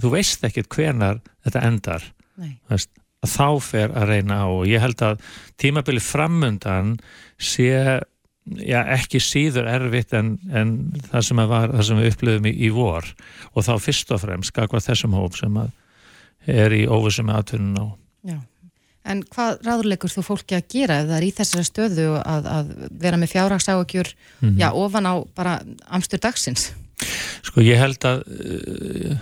þú veist ekkert hvenar þetta endar. Veist, að þá fer að reyna á. Og ég held að tímabili framundan sé já, ekki síður erfitt en, en það sem, var, það sem við upplöfum í, í vor. Og þá fyrst og fremst skakvað þessum hóp sem er í óverðsum aðtunum á Já En hvað ráðurleikur þú fólki að gera ef það er í þessari stöðu að, að vera með fjárhagsáökjur mm -hmm. já, ofan á bara amstur dagsins? Sko ég held að uh,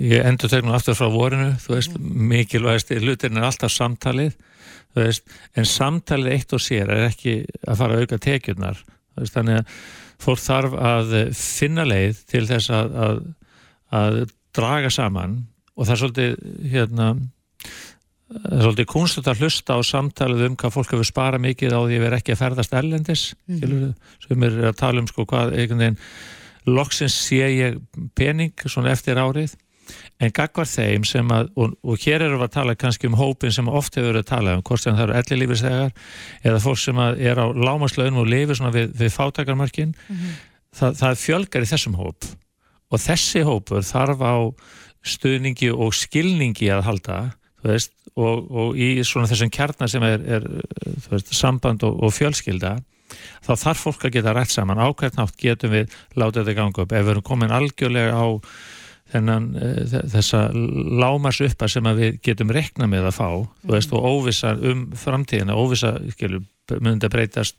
ég endur tegnum aftur frá vorinu, þú veist, mm. mikilvægast hlutin er alltaf samtalið veist, en samtalið eitt og sér er ekki að fara að auka tekjurnar veist, þannig að fólk þarf að finna leið til þess að, að, að draga saman og það er svolítið hérna svolítið kunstut að hlusta á samtalið um hvað fólk hefur sparað mikið á því að vera ekki að ferðast ellendis mm -hmm. sem er að tala um sko hvað einhvern veginn loksins sé ég pening svona eftir árið en gagvar þeim sem að og, og hér erum við að tala kannski um hópin sem oft hefur verið að tala um, hvort sem það eru ellilífislegar eða fólk sem er á lámaslaun og lifir svona við, við fátakarmarkin mm -hmm. það, það fjölgar í þessum hóp og þessi hópur þarf á stuðningi og skilningi að halda veist og, og í svona þessum kjarnar sem er, er veist, samband og, og fjölskylda þá þarf fólk að geta rætt saman ákveðnátt getum við látið þetta ganga upp ef við erum komin algjörlega á þennan, e, þessa lámas uppa sem við getum rekna með að fá mm. veist, og óvisa um framtíðina óvisa myndi að breytast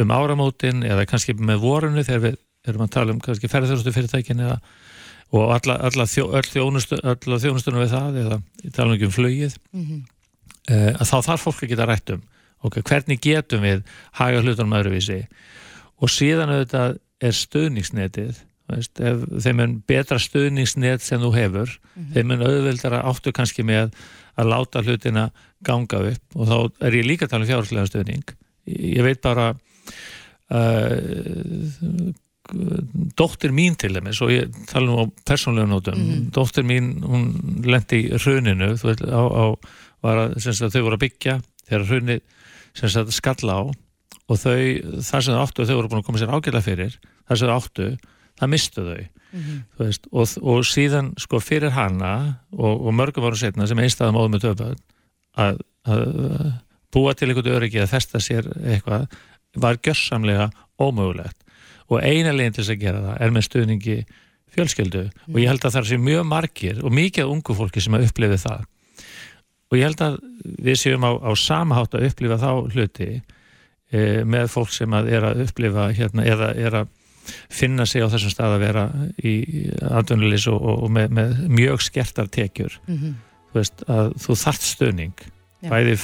um áramótin eða kannski með vorunu þegar við erum að tala um ferðarþjóðustu fyrirtækin eða og alla, alla, þjó, þjónustu, alla þjónustunum við það eða í tala um flugið mm -hmm. uh, að þá þarf fólk að geta rætt um okay, hvernig getum við haga hlutunum öðruvísi og síðan auðvitað er stöðningsnetið veist, ef þeim er betra stöðningsnet sem þú hefur, mm -hmm. þeim er auðvildara áttu kannski með að láta hlutina ganga upp og þá er ég líka að tala um fjárháslega stöðning ég veit bara uh, dóttir mín til þeim og ég tala nú á persónlega nótum mm -hmm. dóttir mín, hún lendi í rauninu þú veit, á, á að, að þau voru að byggja þegar sagt skalla á og þau, það sem þau áttu þau voru búin að koma sér ágjörlega fyrir það sem þau áttu, það mistu þau mm -hmm. veist, og, og síðan sko fyrir hana og, og mörgum árum setna sem einstæðum áður með töfböð að, að búa til einhvern öryggi að festa sér eitthvað var gjörsamlega ómögulegt og eina leginn til þess að gera það er með stuðningi fjölskyldu mm. og ég held að það sé mjög margir og mikið ungu fólki sem að upplifi það og ég held að við séum á, á samahátt að upplifa þá hluti e, með fólk sem að er að upplifa hérna, eða er að finna sig á þessum stað að vera í andunleis og, og með, með mjög skertar tekjur mm -hmm. þú veist að þú þart stöðning Já. bæði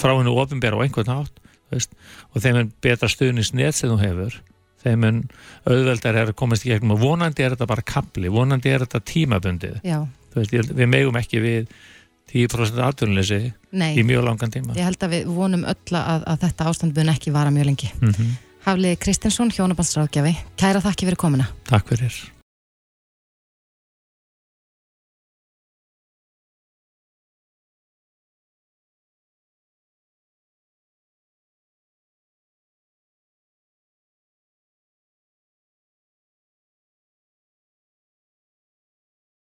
frá hennu ofinbæra á einhvern veist, og þeim er betra stöðningsnett sem þú hefur þeim er auðveldar er að komast í gegnum og vonandi er þetta bara kapli, vonandi er þetta tímabundið veist, við megum ekki við 10% aðtunleysi í mjög langan tíma. Ég held að við vonum öll að, að þetta ástand búin ekki vara mjög lengi. Mm -hmm. Haflið Kristinsson, hjónabandsráðgjafi, kæra þakki fyrir komina. Takk fyrir.